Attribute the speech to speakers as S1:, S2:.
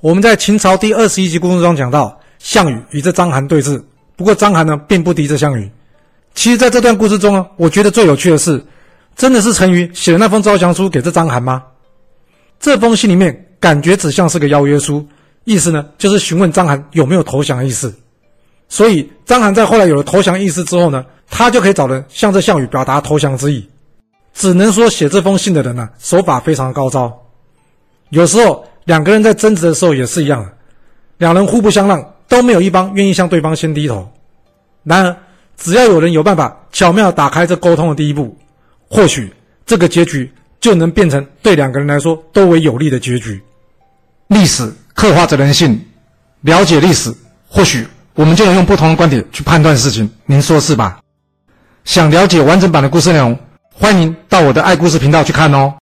S1: 我们在秦朝第二十一集故事中讲到，项羽与这章邯对峙，不过章邯呢并不敌这项羽。其实，在这段故事中呢，我觉得最有趣的是，真的是陈馀写了那封招降书给这章邯吗？这封信里面感觉只像是个邀约书，意思呢就是询问章邯有没有投降的意思。所以，章邯在后来有了投降意思之后呢，他就可以找人向这项羽表达投降之意。只能说写这封信的人呢，手法非常高招。有时候两个人在争执的时候也是一样，两人互不相让，都没有一方愿意向对方先低头。然而，只要有人有办法巧妙打开这沟通的第一步，或许这个结局就能变成对两个人来说都为有利的结局。历史刻画着人性，了解历史，或许我们就能用不同的观点去判断事情。您说是吧？想了解完整版的故事内容？欢迎到我的爱故事频道去看哦。